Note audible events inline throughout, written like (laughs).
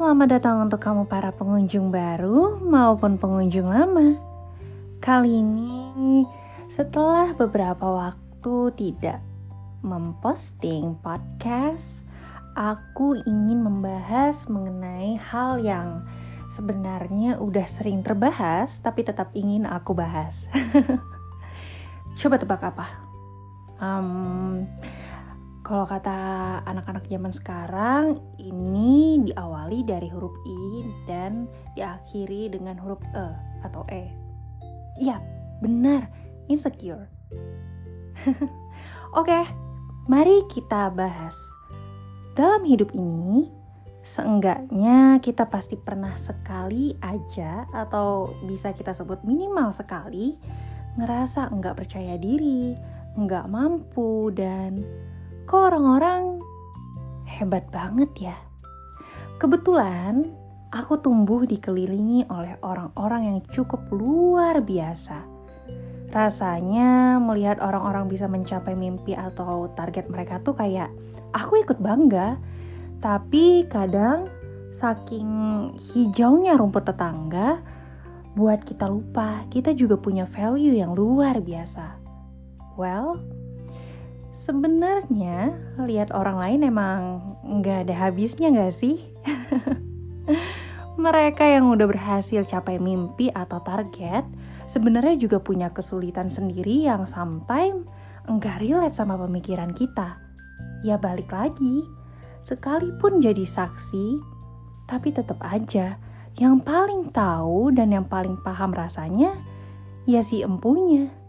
Selamat datang untuk kamu para pengunjung baru maupun pengunjung lama. Kali ini setelah beberapa waktu tidak memposting podcast, aku ingin membahas mengenai hal yang sebenarnya udah sering terbahas tapi tetap ingin aku bahas. (laughs) Coba tebak apa? Um, kalau kata anak-anak zaman sekarang, ini diawali dari huruf I dan diakhiri dengan huruf E atau E. Iya, benar, insecure. (laughs) Oke, mari kita bahas. Dalam hidup ini, seenggaknya kita pasti pernah sekali aja atau bisa kita sebut minimal sekali ngerasa enggak percaya diri, enggak mampu dan kok orang-orang hebat banget ya. Kebetulan aku tumbuh dikelilingi oleh orang-orang yang cukup luar biasa. Rasanya melihat orang-orang bisa mencapai mimpi atau target mereka tuh kayak aku ikut bangga. Tapi kadang saking hijaunya rumput tetangga buat kita lupa kita juga punya value yang luar biasa. Well, Sebenarnya lihat orang lain emang nggak ada habisnya nggak sih? (laughs) Mereka yang udah berhasil capai mimpi atau target sebenarnya juga punya kesulitan sendiri yang sometimes enggak relate sama pemikiran kita. Ya balik lagi, sekalipun jadi saksi, tapi tetap aja yang paling tahu dan yang paling paham rasanya ya si empunya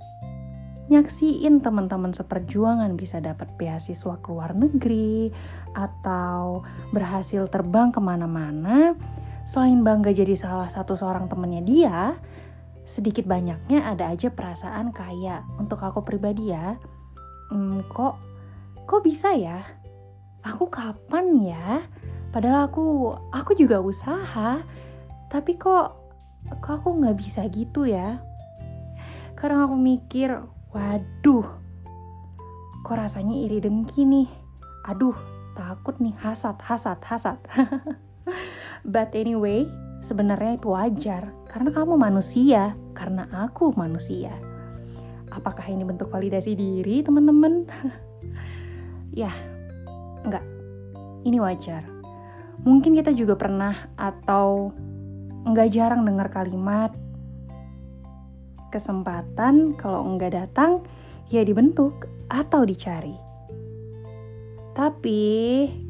nyaksiin teman-teman seperjuangan bisa dapat beasiswa ke luar negeri atau berhasil terbang ke mana-mana, selain bangga jadi salah satu seorang temennya dia, sedikit banyaknya ada aja perasaan kayak untuk aku pribadi ya, hmm, kok kok bisa ya? Aku kapan ya? Padahal aku aku juga usaha, tapi kok kok aku nggak bisa gitu ya? Kadang aku mikir, Waduh, kok rasanya iri dengki nih. Aduh, takut nih hasad, hasad, hasad. (laughs) But anyway, sebenarnya itu wajar karena kamu manusia, karena aku manusia. Apakah ini bentuk validasi diri, teman-teman? (laughs) ya, enggak. Ini wajar. Mungkin kita juga pernah atau enggak jarang dengar kalimat Kesempatan kalau enggak datang, ya dibentuk atau dicari. Tapi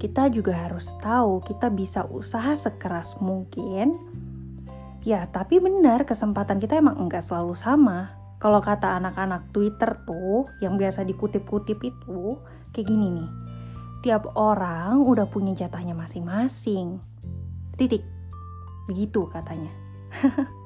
kita juga harus tahu kita bisa usaha sekeras mungkin. Ya, tapi benar kesempatan kita emang enggak selalu sama. Kalau kata anak-anak Twitter tuh yang biasa dikutip-kutip itu kayak gini nih. Tiap orang udah punya jatahnya masing-masing. Titik. Begitu katanya. (laughs)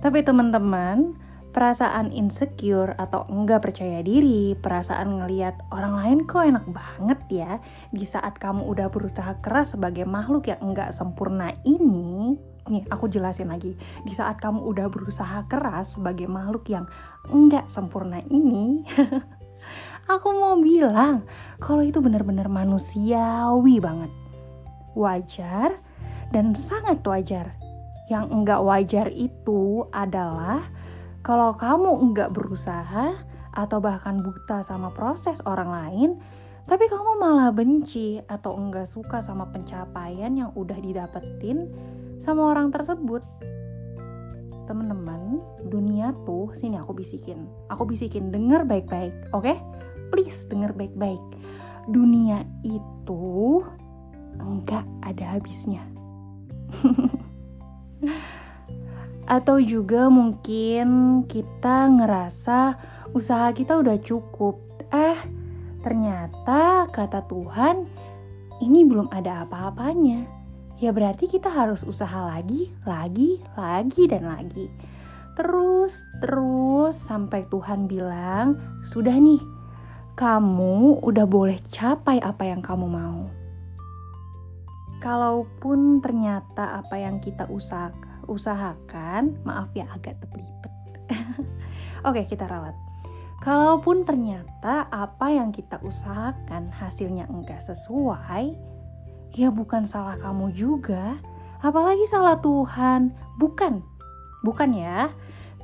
Tapi teman-teman, perasaan insecure atau enggak percaya diri, perasaan ngeliat orang lain kok enak banget ya di saat kamu udah berusaha keras sebagai makhluk yang enggak sempurna ini. Nih, aku jelasin lagi. Di saat kamu udah berusaha keras sebagai makhluk yang enggak sempurna ini, (laughs) aku mau bilang kalau itu benar-benar manusiawi banget. Wajar dan sangat wajar yang enggak wajar itu adalah kalau kamu enggak berusaha atau bahkan buta sama proses orang lain, tapi kamu malah benci atau enggak suka sama pencapaian yang udah didapetin sama orang tersebut. Teman-teman, dunia tuh sini aku bisikin. Aku bisikin denger baik-baik, oke? Okay? Please denger baik-baik. Dunia itu enggak ada habisnya. (laughs) Atau juga mungkin kita ngerasa usaha kita udah cukup. Eh, ternyata kata Tuhan ini belum ada apa-apanya. Ya berarti kita harus usaha lagi, lagi, lagi dan lagi. Terus, terus sampai Tuhan bilang, "Sudah nih, kamu udah boleh capai apa yang kamu mau." Kalaupun ternyata apa yang kita usahakan, usahakan maaf ya agak terlipet. (laughs) Oke, kita ralat. Kalaupun ternyata apa yang kita usahakan hasilnya enggak sesuai, ya bukan salah kamu juga, apalagi salah Tuhan. Bukan, bukan ya.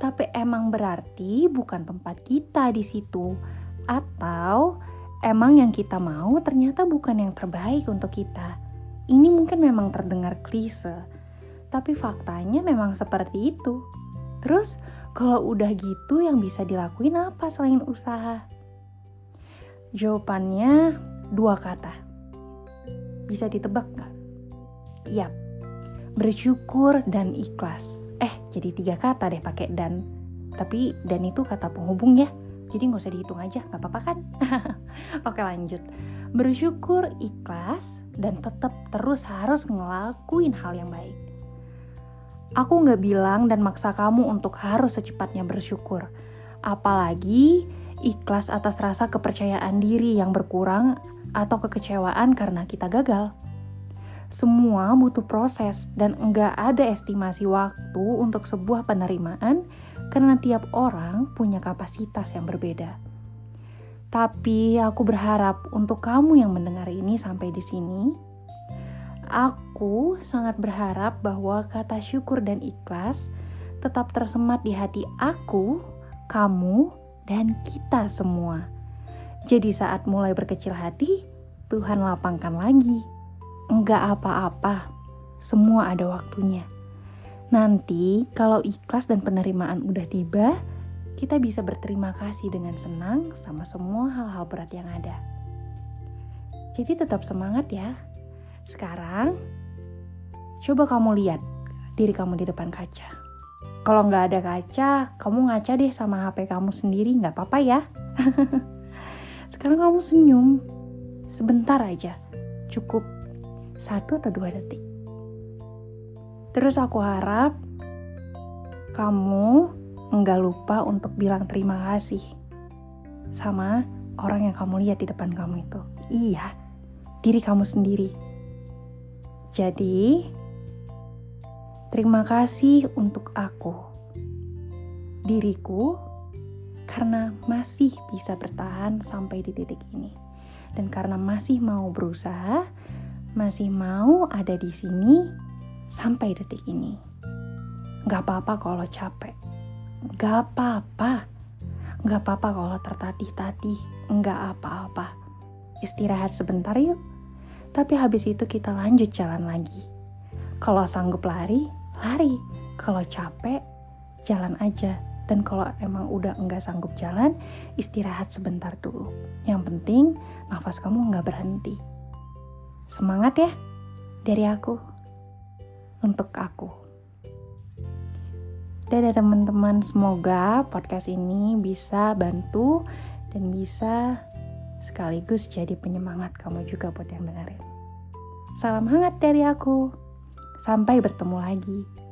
Tapi emang berarti bukan tempat kita di situ, atau emang yang kita mau ternyata bukan yang terbaik untuk kita. Ini mungkin memang terdengar klise, tapi faktanya memang seperti itu. Terus, kalau udah gitu, yang bisa dilakuin apa selain usaha? Jawabannya dua kata. Bisa ditebak gak? Yap, bersyukur dan ikhlas. Eh, jadi tiga kata deh pakai dan. Tapi dan itu kata penghubung ya. Jadi nggak usah dihitung aja, nggak apa-apa kan? (laughs) Oke lanjut. Bersyukur, ikhlas, dan tetap terus harus ngelakuin hal yang baik. Aku nggak bilang dan maksa kamu untuk harus secepatnya bersyukur. Apalagi ikhlas atas rasa kepercayaan diri yang berkurang atau kekecewaan karena kita gagal. Semua butuh proses dan enggak ada estimasi waktu untuk sebuah penerimaan karena tiap orang punya kapasitas yang berbeda. Tapi aku berharap untuk kamu yang mendengar ini sampai di sini, aku sangat berharap bahwa kata syukur dan ikhlas tetap tersemat di hati aku, kamu, dan kita semua. Jadi saat mulai berkecil hati, Tuhan lapangkan lagi. Enggak apa-apa, semua ada waktunya. Nanti kalau ikhlas dan penerimaan udah tiba, kita bisa berterima kasih dengan senang sama semua hal-hal berat yang ada. Jadi tetap semangat ya. Sekarang, coba kamu lihat diri kamu di depan kaca. Kalau nggak ada kaca, kamu ngaca deh sama HP kamu sendiri, nggak apa-apa ya. (laughs) Sekarang kamu senyum, sebentar aja, cukup satu atau dua detik. Terus aku harap kamu nggak lupa untuk bilang terima kasih sama orang yang kamu lihat di depan kamu itu. Iya, diri kamu sendiri. Jadi, Terima kasih untuk aku, diriku, karena masih bisa bertahan sampai di titik ini, dan karena masih mau berusaha, masih mau ada di sini sampai detik ini. Gak apa-apa kalau capek, gak apa-apa, gak apa-apa kalau tertatih-tatih, gak apa-apa. Istirahat sebentar yuk, tapi habis itu kita lanjut jalan lagi. Kalau sanggup lari, lari. Kalau capek, jalan aja. Dan kalau emang udah enggak sanggup jalan, istirahat sebentar dulu. Yang penting, nafas kamu enggak berhenti. Semangat ya, dari aku. Untuk aku. Dadah teman-teman, semoga podcast ini bisa bantu dan bisa sekaligus jadi penyemangat kamu juga buat yang dengerin. Salam hangat dari aku. Sampai bertemu lagi.